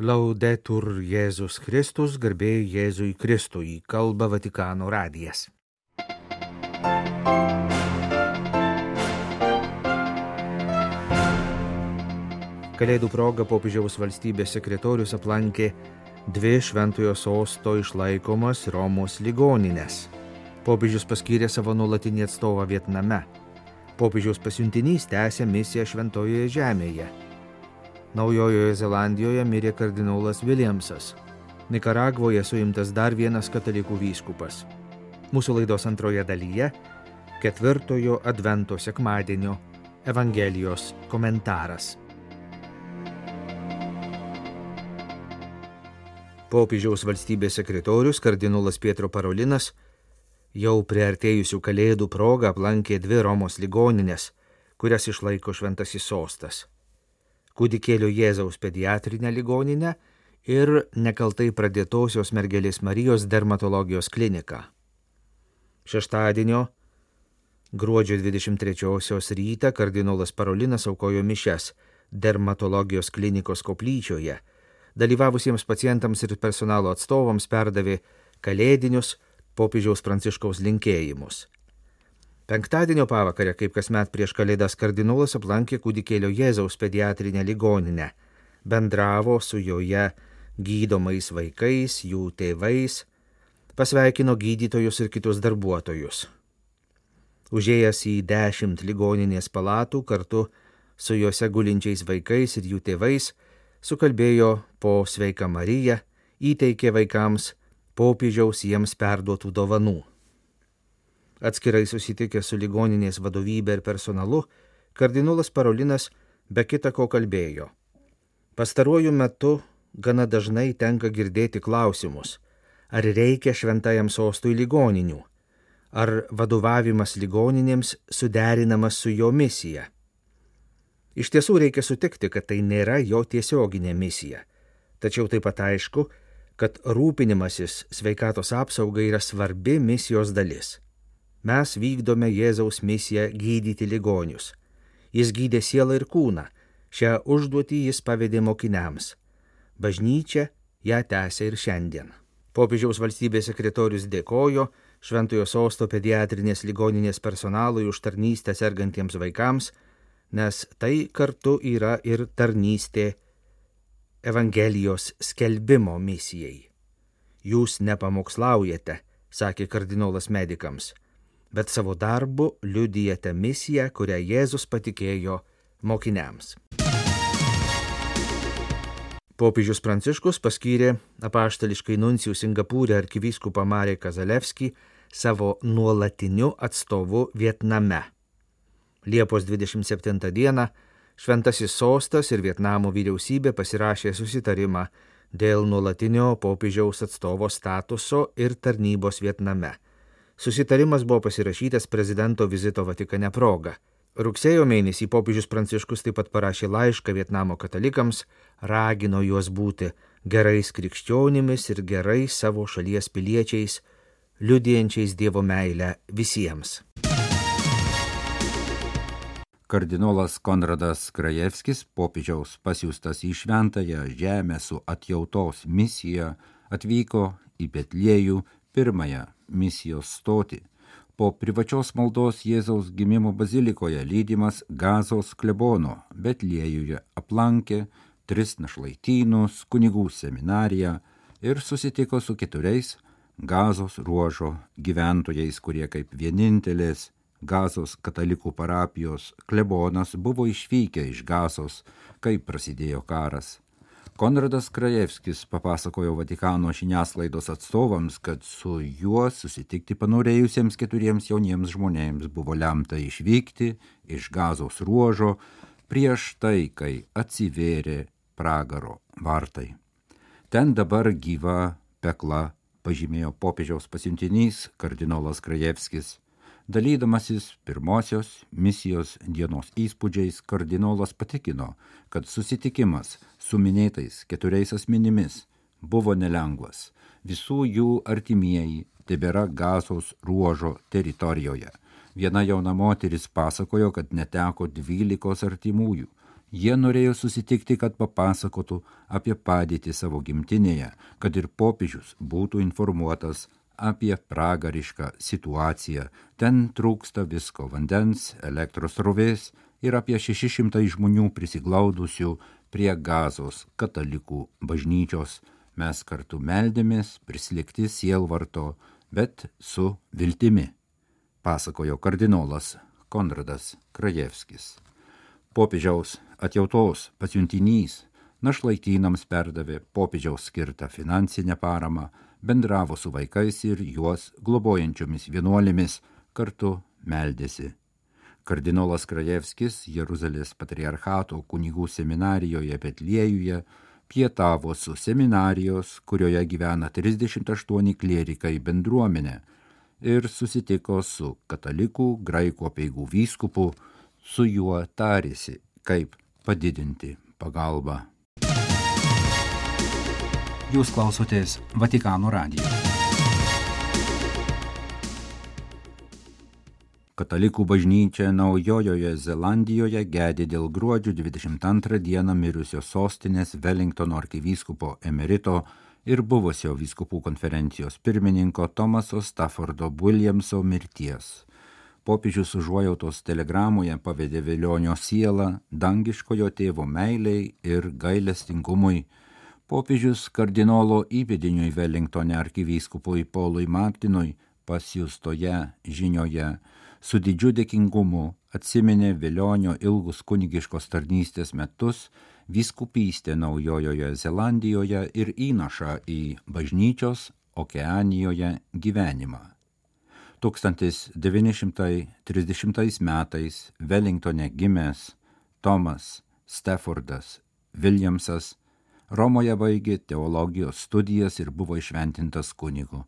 Laudetur Jėzus Kristus, garbėjai Jėzui Kristui, kalba Vatikano radijas. Kalėdų proga popiežiaus valstybės sekretorius aplankė dvi šventojo sosto išlaikomas Romos ligoninės. Popiežius paskyrė savo nuolatinį atstovą Vietname. Popiežiaus pasiuntinys tęsė misiją šventojoje žemėje Naujojoje Zelandijoje mirė kardinolas Williamsas. Nikaragvoje suimtas dar vienas katalikų vyskupas. Mūsų laidos antroje dalyje - ketvirtojo Advento sekmadienio Evangelijos komentaras. Popiežiaus valstybės sekretorius kardinolas Pietro Parolinas jau priartėjusių kalėdų progą aplankė dvi Romos ligoninės, kurias išlaiko šventasis sostas kūdikėlio Jėzaus pediatrinę ligoninę ir nekaltai pradėtosios mergelės Marijos dermatologijos kliniką. Šeštadienio gruodžio 23 rytą kardinolas Parolinas aukojo mišes dermatologijos klinikos koplyčioje. Dalyvavusiems pacientams ir personalo atstovams perdavė kalėdinius popiežiaus pranciškaus linkėjimus. Penktadienio pavakarę, kaip kasmet prieš kalėdas kardinolas aplankė kūdikėlio Jėzaus pediatrinę ligoninę, bendravo su joje gydomais vaikais, jų tėvais, pasveikino gydytojus ir kitus darbuotojus. Užėjęs į dešimt ligoninės palatų kartu su juose gulinčiais vaikais ir jų tėvais, sukalbėjo po sveiką Mariją, įteikė vaikams popiežiaus jiems perduotų dovanų. Atskirai susitikęs su ligoninės vadovybė ir personalu, kardinolas Parolinas be kita ko kalbėjo. Pastaruoju metu gana dažnai tenka girdėti klausimus, ar reikia šventajam sostui ligoninių, ar vadovavimas ligoninėms suderinamas su jo misija. Iš tiesų reikia sutikti, kad tai nėra jo tiesioginė misija, tačiau taip pat aišku, kad rūpinimasis sveikatos apsaugai yra svarbi misijos dalis. Mes vykdome Jėzaus misiją gydyti ligonius. Jis gydė sielą ir kūną. Šią užduotį jis pavedė mokiniams. Bažnyčia ją tęsia ir šiandien. Popiežiaus valstybės sekretorius dėkojo Šventojo sosto pediatrinės ligoninės personalui už tarnystę sergantiems vaikams, nes tai kartu yra ir tarnystė Evangelijos skelbimo misijai. Jūs nepamokslaujate, sakė kardinolas medikams bet savo darbu liudijate misiją, kurią Jėzus patikėjo mokiniams. Popiežius Pranciškus paskyrė apaštališkai nuncijų Singapūrė arkivyskupą Marė Kazalevskį savo nuolatiniu atstovu Vietname. Liepos 27 dieną Šventasis sostas ir Vietnamo vyriausybė pasirašė susitarimą dėl nuolatinio popiežiaus atstovo statuso ir tarnybos Vietname Susitarimas buvo pasirašytas prezidento vizito Vatikane proga. Rugsėjo mėnesį popiežius Pranciškus taip pat parašė laišką Vietnamo katalikams, ragino juos būti gerais krikščionimis ir gerais savo šalies piliečiais, liudijančiais Dievo meilę visiems. Kardinolas Konradas Krajevskis, popiežiaus pasiūstas į šventąją žemę su atjautos misija, atvyko į Betliejų pirmąją misijos stotį. Po privačios maldos Jėzaus gimimo bazilikoje lydimas Gazos klebono Betliejuje aplankė tris našlaitynus, kunigų seminariją ir susitiko su keturiais Gazos ruožo gyventojais, kurie kaip vienintelės Gazos katalikų parapijos klebonas buvo išvykę iš Gazos, kai prasidėjo karas. Konradas Krajevskis papasakojo Vatikano žiniasklaidos atstovams, kad su juo susitikti panorėjusiems keturiems jauniems žmonėms buvo lemta išvykti iš gazos ruožo prieš tai, kai atsivėrė pragaro vartai. Ten dabar gyva pekla, pažymėjo popiežiaus pasiuntinys kardinolas Krajevskis. Dalydamasis pirmosios misijos dienos įspūdžiais, kardinolas patikino, kad susitikimas su minėtais keturiais asmenimis buvo nelengvas. Visų jų artimieji tebėra gazos ruožo teritorijoje. Viena jauna moteris pasakojo, kad neteko dvylikos artimųjų. Jie norėjo susitikti, kad papasakotų apie padėtį savo gimtinėje, kad ir popiežius būtų informuotas apie pragarišką situaciją. Ten trūksta visko - vandens, elektros rovės ir apie 600 žmonių prisiglaudusių prie gazos katalikų bažnyčios. Mes kartu meldėmės, prislikti sielvarto, bet su viltimi, pasakojo kardinolas Konradas Krajevskis. Popiežiaus atjautos pasiuntinys našlaitynams perdavė popiežiaus skirtą finansinę paramą, bendravo su vaikais ir juos globojančiomis vienuolėmis, kartu meldėsi. Kardinolas Krajevskis Jeruzalės patriarchato kunigų seminarijoje Betliejuje pietavo su seminarijos, kurioje gyvena 38 klierikai bendruomenė ir susitiko su katalikų graikų apieigų vyskupu su juo tarėsi, kaip padidinti pagalbą. Jūs klausotės Vatikano radijo. Katalikų bažnyčia Naujojoje Zelandijoje gedė dėl gruodžio 22 dieną mirusio sostinės Wellingtono arkivyskupo emerito ir buvusio vyskupų konferencijos pirmininko Tomaso Staffordo Williamso mirties popiežius užuojautos telegramoje pavedė Vilionio sielą dangiškojo tėvo meiliai ir gailestingumui. Popiežius kardinolo įpėdiniui Wellingtone arkivyskupui Polui Martinui pasiūstoje žinioje su didžiu dėkingumu atsiminė Vilionio ilgus kunigiškos tarnystės metus, vyskupystė Naujojoje Zelandijoje ir įnašą į bažnyčios Okeanijoje gyvenimą. 1930 metais Wellingtone gimęs Tomas Staffordas Williamsas Romoje baigė teologijos studijas ir buvo išventintas kunigu.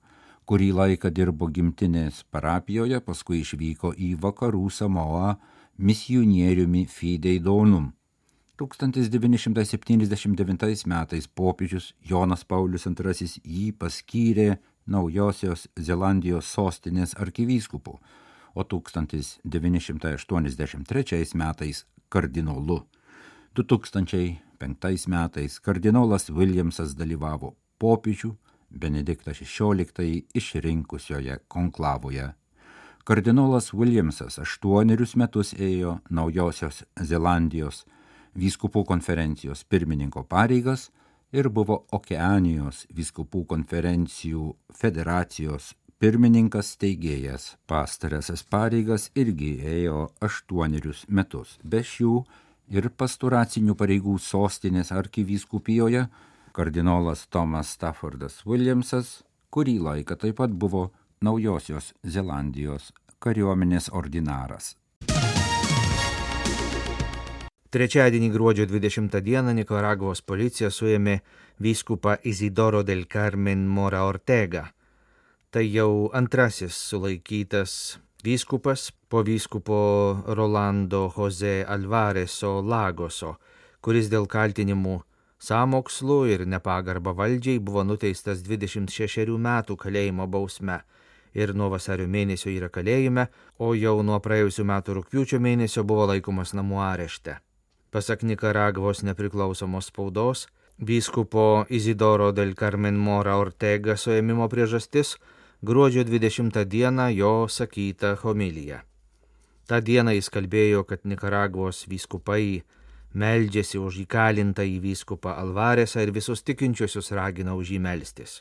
Kurį laiką dirbo gimtinės parapijoje, paskui išvyko į vakarų Samoa misionieriumi Fidei Donum. 1979 metais popiežius Jonas Paulius II jį paskyrė Naujosios Zelandijos sostinės arkivyskupu, o 1983 metais kardinolu. 2005 metais kardinolas Williamsas dalyvavo popiežių Benediktą XVI išrinkusioje konklavoje. Kardinolas Williamsas aštuonerius metus ėjo Naujosios Zelandijos vyskupų konferencijos pirmininko pareigas ir buvo Okeanijos viskupų konferencijų federacijos pirmininkas steigėjas. Pastarasias pareigas irgi ėjo aštuonerius metus. Be šių ir pasturacinių pareigų sostinės arkivyskupijoje kardinolas Tomas Staffordas Williamsas kurį laiką taip pat buvo Naujosios Zelandijos kariuomenės ordinaras. Trečiadienį gruodžio 20 dieną Nikaragvos policija suėmė vyskupą Izidoro del Carmen Mora Ortega. Tai jau antrasis sulaikytas vyskupas po vyskupo Rolando Jose Alvareso Lagoso, kuris dėl kaltinimų sąmokslų ir nepagarba valdžiai buvo nuteistas 26 metų kalėjimo bausme ir nuo vasario mėnesio yra kalėjime, o jau nuo praėjusių metų rūpiučio mėnesio buvo laikomas namų arešte. Pasak Nikaragvos nepriklausomos spaudos, vyskupo Izidoro del Carmen Mora Ortega suėmimo priežastis gruodžio 20 dieną jo sakyta homilija. Ta diena jis kalbėjo, kad Nikaragvos vyskupai meldžiasi už įkalintą į vyskupą Alvaresą ir visus tikinčiosius ragina už jį melstis.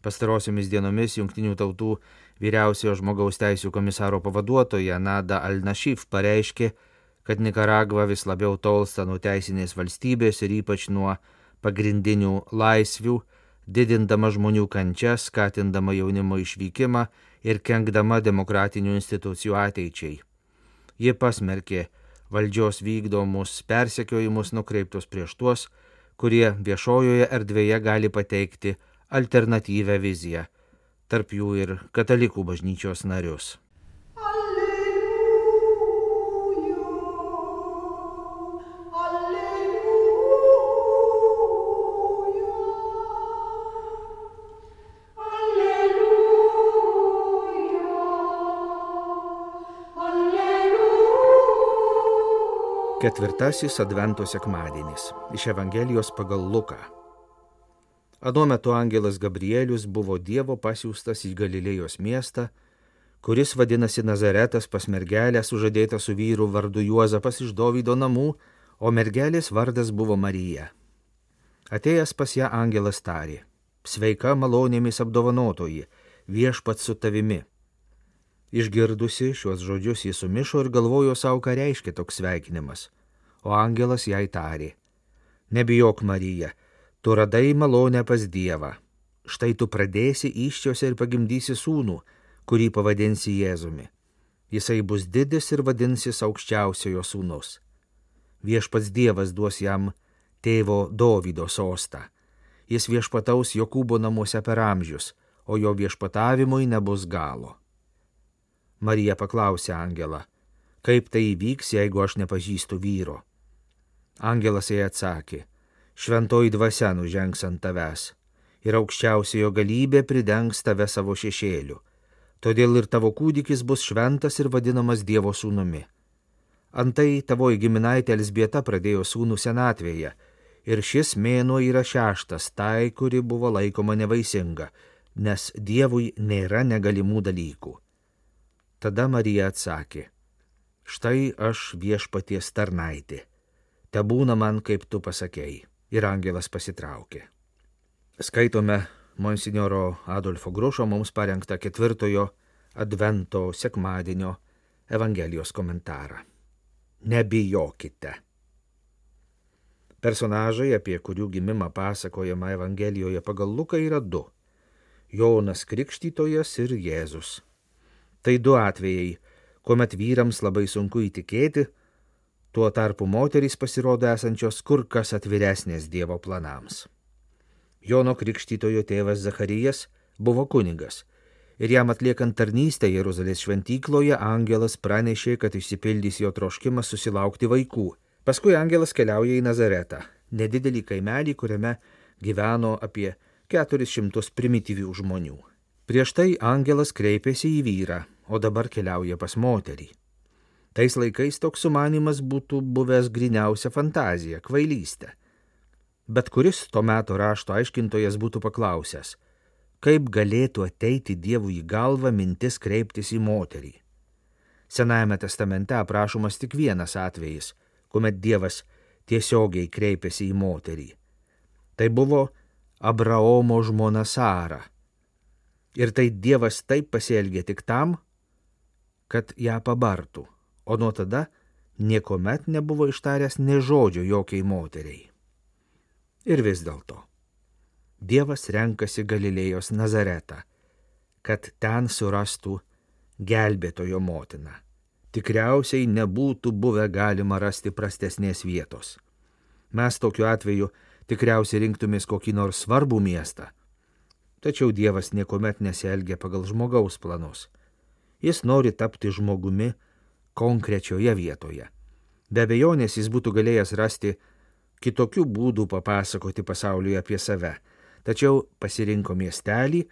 Pastarosiomis dienomis Junktinių tautų vyriausiojo žmogaus teisų komisaro pavaduotoja Nada Al-Nashif pareiškė, kad Nikaragva vis labiau tolsta nuo teisinės valstybės ir ypač nuo pagrindinių laisvių, didindama žmonių kančias, skatindama jaunimo išvykimą ir kenkdama demokratinių institucijų ateičiai. Ji pasmerkė valdžios vykdomus persekiojimus nukreiptus prieš tuos, kurie viešojoje erdvėje gali pateikti alternatyvę viziją, tarp jų ir katalikų bažnyčios narius. Ketvirtasis Advento sekmadienis iš Evangelijos pagal Luką. Anu metu angelas Gabrielius buvo Dievo pasiūstas į Galilėjos miestą, kuris vadinasi Nazaretas pas mergelę sužadėtą su vyru vardu Juozapas iš Dovydo namų, o mergelės vardas buvo Marija. Atėjęs pas ją angelas tarė, sveika malonėmis apdovanotoji, viešpat su tavimi. Išgirdusi šiuos žodžius jis sumišo ir galvojo savo, ką reiškia toks sveikinimas, o angelas jai tarė, nebijok Marija, tu radai malonę pas Dievą, štai tu pradėsi iščiose ir pagimdysi sūnų, kurį pavadinsi Jėzumi. Jisai bus didis ir vadinsis aukščiausiojo sūnus. Viešpats Dievas duos jam tėvo Dovydo sostą. Jis viešpataus Jokūbo namuose per amžius, o jo viešpatavimui nebus galo. Marija paklausė Angelą, kaip tai įvyks, jeigu aš nepažįstu vyro. Angelas jai atsakė, šventoji dvasia nužengs ant tavęs ir aukščiausiojo galybė pridengs tave savo šešėliu. Todėl ir tavo kūdikis bus šventas ir vadinamas Dievo sūnumi. Antai tavoji giminaitė Elsbieta pradėjo sūnų senatvėje ir šis mėnuo yra šeštas tai, kuri buvo laikoma nevaisinga, nes Dievui nėra negalimų dalykų. Tada Marija atsakė, štai aš viešpaties tarnaitė, te būna man, kaip tu pasakėjai. Ir angelas pasitraukė. Skaitome Monsignoro Adolfo Grušo mums parengtą ketvirtojo Advento sekmadienio Evangelijos komentarą. Nebijokite. Personažai, apie kurių gimimą pasakojama Evangelijoje pagal Luką, yra du - Jonas Krikštytojas ir Jėzus. Tai du atvejai, kuomet vyrams labai sunku įtikėti, tuo tarpu moterys pasirodo esančios kur kas atviresnės Dievo planams. Jono Krikštytojo tėvas Zacharijas buvo kunigas ir jam atliekant tarnystę Jeruzalės šventykloje angelas pranešė, kad išsipildys jo troškimas susilaukti vaikų. Paskui angelas keliauja į Nazaretą, nedidelį kaimelį, kuriame gyveno apie 400 primityvių žmonių. Prieš tai angelas kreipėsi į vyrą, o dabar keliauja pas moterį. Tais laikais toks sumanimas būtų buvęs griniausia fantazija, kvailystė bet kuris to meto rašto aiškintojas būtų paklausęs, kaip galėtų ateiti Dievui į galvą mintis kreiptis į moterį. Senajame testamente aprašomas tik vienas atvejis, kuomet Dievas tiesiogiai kreipėsi į moterį. Tai buvo Abraomo žmona Sara. Ir tai Dievas taip pasielgė tik tam, kad ją pabartų, o nuo tada niekuomet nebuvo ištaręs ne žodžio jokiai moteriai. Ir vis dėlto Dievas renkasi Galilėjos Nazaretą, kad ten surastų gelbėtojo motiną. Tikriausiai nebūtų buvę galima rasti prastesnės vietos. Mes tokiu atveju tikriausiai rinktumės kokį nors svarbų miestą. Tačiau Dievas niekuomet nesielgia pagal žmogaus planus. Jis nori tapti žmogumi konkrečioje vietoje. Be abejonės jis būtų galėjęs rasti kitokių būdų papasakoti pasauliui apie save, tačiau pasirinko miestelį,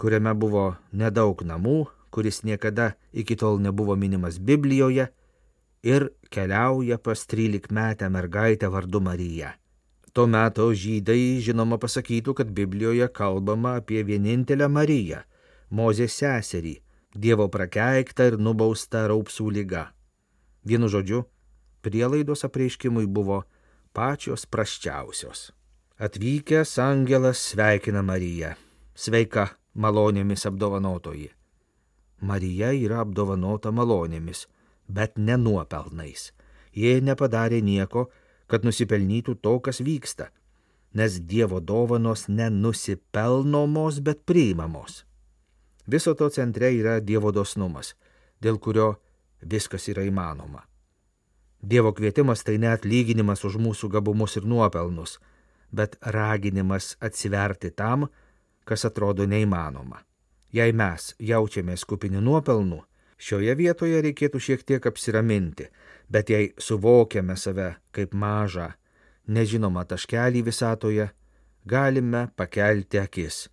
kuriame buvo nedaug namų, kuris niekada iki tol nebuvo minimas Biblijoje, ir keliauja pas 13 metę mergaitę vardu Marija. Tuo metu žydai žinoma pasakytų, kad Biblijoje kalbama apie vienintelę Mariją, Mozės seserį, Dievo prakeiktą ir nubaustą raupsų lyga. Vienu žodžiu, prielaidos apreiškimui buvo pačios praščiausios. Atvykęs angelas sveikina Mariją. Sveika, malonėmis apdovanotoji. Marija yra apdovanota malonėmis, bet ne nuopelnais. Jie nepadarė nieko, kad nusipelnytų to, kas vyksta, nes Dievo dovanos nenusipelnomos, bet priimamos. Viso to centre yra Dievo dosnumas, dėl kurio viskas yra įmanoma. Dievo kvietimas tai net lyginimas už mūsų gabumus ir nuopelnus, bet raginimas atsiverti tam, kas atrodo neįmanoma. Jei mes jaučiamės kupini nuopelnų, šioje vietoje reikėtų šiek tiek apsiraminti, bet jei suvokiame save kaip mažą, nežinomą taškelį visatoje, galime pakelti akis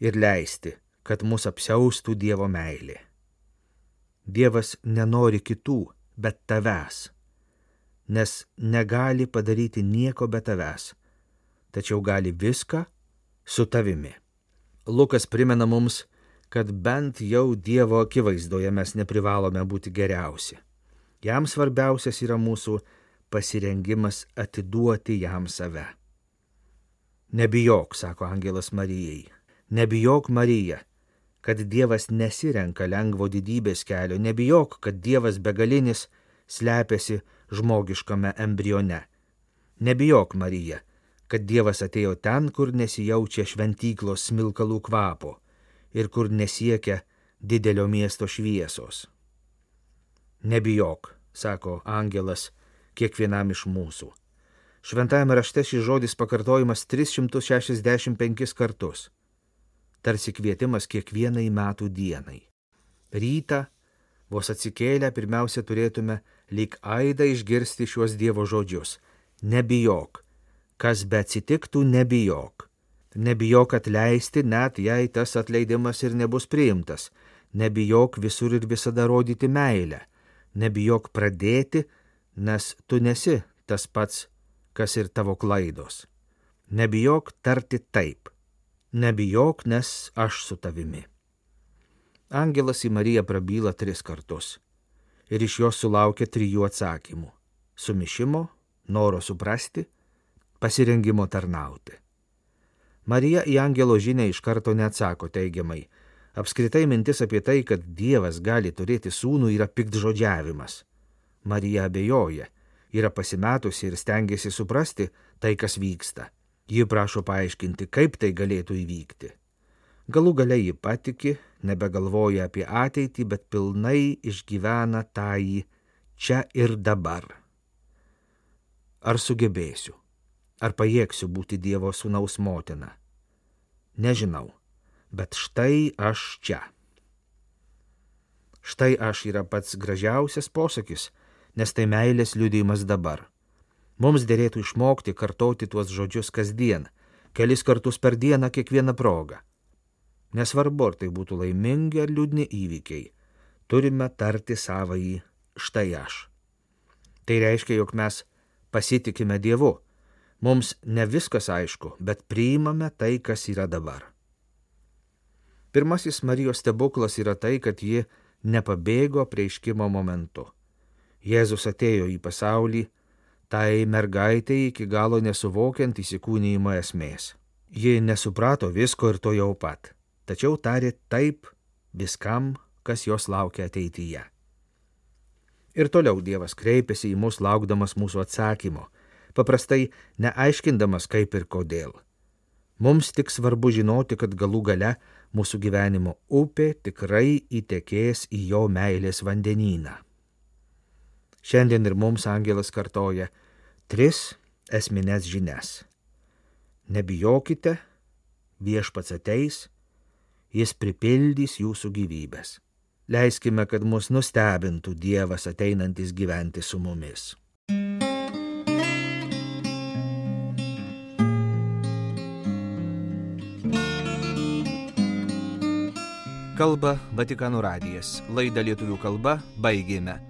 ir leisti, kad mus apsiaustų Dievo meilė. Dievas nenori kitų, bet tavęs nes negali padaryti nieko be tavęs, tačiau gali viską su tavimi. Lukas primena mums, kad bent jau Dievo akivaizdoje mes neprivalome būti geriausi. Jam svarbiausias yra mūsų pasirengimas atiduoti jam save. Nebijok, sako angelas Marijai, nebijok Marija, kad Dievas nesirenka lengvo didybės kelio, nebijok, kad Dievas begalinis slepiasi žmogiškame embrione. Nebijok Marija, kad Dievas atėjo ten, kur nesijaučia šventyklos smilkalų kvapo ir kur nesiekia didelio miesto šviesos. Nebijok, sako angelas kiekvienam iš mūsų. Šventajame rašte šis žodis pakartojimas 365 kartus. Tarsi kvietimas kiekvienai metų dienai. Rytą, vos atsikėlę, pirmiausia turėtume lyg aidą išgirsti šiuos Dievo žodžius. Nebijok, kas be atsitiktų, nebijok. Nebijok atleisti, net jei tas atleidimas ir nebus priimtas. Nebijok visur ir visada rodyti meilę. Nebijok pradėti, nes tu nesi tas pats, kas ir tavo klaidos. Nebijok tarti taip. Nebijok, nes aš su tavimi. Angelas į Mariją prabyla tris kartus ir iš jos sulaukia trijų atsakymų - sumišimo, noro suprasti, pasirengimo tarnauti. Marija į angelo žinę iš karto neatsako teigiamai. Apskritai mintis apie tai, kad Dievas gali turėti sūnų, yra piktžodžiavimas. Marija abejoja, yra pasimetusi ir stengiasi suprasti tai, kas vyksta. Ji prašo paaiškinti, kaip tai galėtų įvykti. Galų galiai ji patiki, nebegalvoja apie ateitį, bet pilnai išgyvena tą čia ir dabar. Ar sugebėsiu? Ar pajėgsiu būti Dievo sūnaus motina? Nežinau, bet štai aš čia. Štai aš yra pats gražiausias posakis, nes tai meilės liudijimas dabar. Mums dėlėtų išmokti kartoti tuos žodžius kasdien, kelis kartus per dieną kiekvieną progą. Nesvarbu, ar tai būtų laimingi ar liūdni įvykiai, turime tarti savąjį štai aš. Tai reiškia, jog mes pasitikime Dievu. Mums ne viskas aišku, bet priimame tai, kas yra dabar. Pirmasis Marijos stebuklas yra tai, kad ji nepabėgo prieiškimo momentu. Jėzus atėjo į pasaulį, tai mergaitė iki galo nesuvokiant įsikūnymo esmės. Ji nesuprato visko ir to jau pat, tačiau tarė taip viskam, kas jos laukia ateityje. Ir toliau Dievas kreipiasi į mus laukdamas mūsų atsakymo, paprastai neaiškindamas kaip ir kodėl. Mums tik svarbu žinoti, kad galų gale mūsų gyvenimo upė tikrai įtekės į jo meilės vandenyną. Šiandien ir mums angelas kartoja tris esminės žinias. Nebijokite, viešpats ateis, jis pripildys jūsų gyvybės. Leiskime, kad mus nustebintų Dievas ateinantis gyventi su mumis. Kalba Vatikano radijas. Laidą lietuvių kalba baigėme.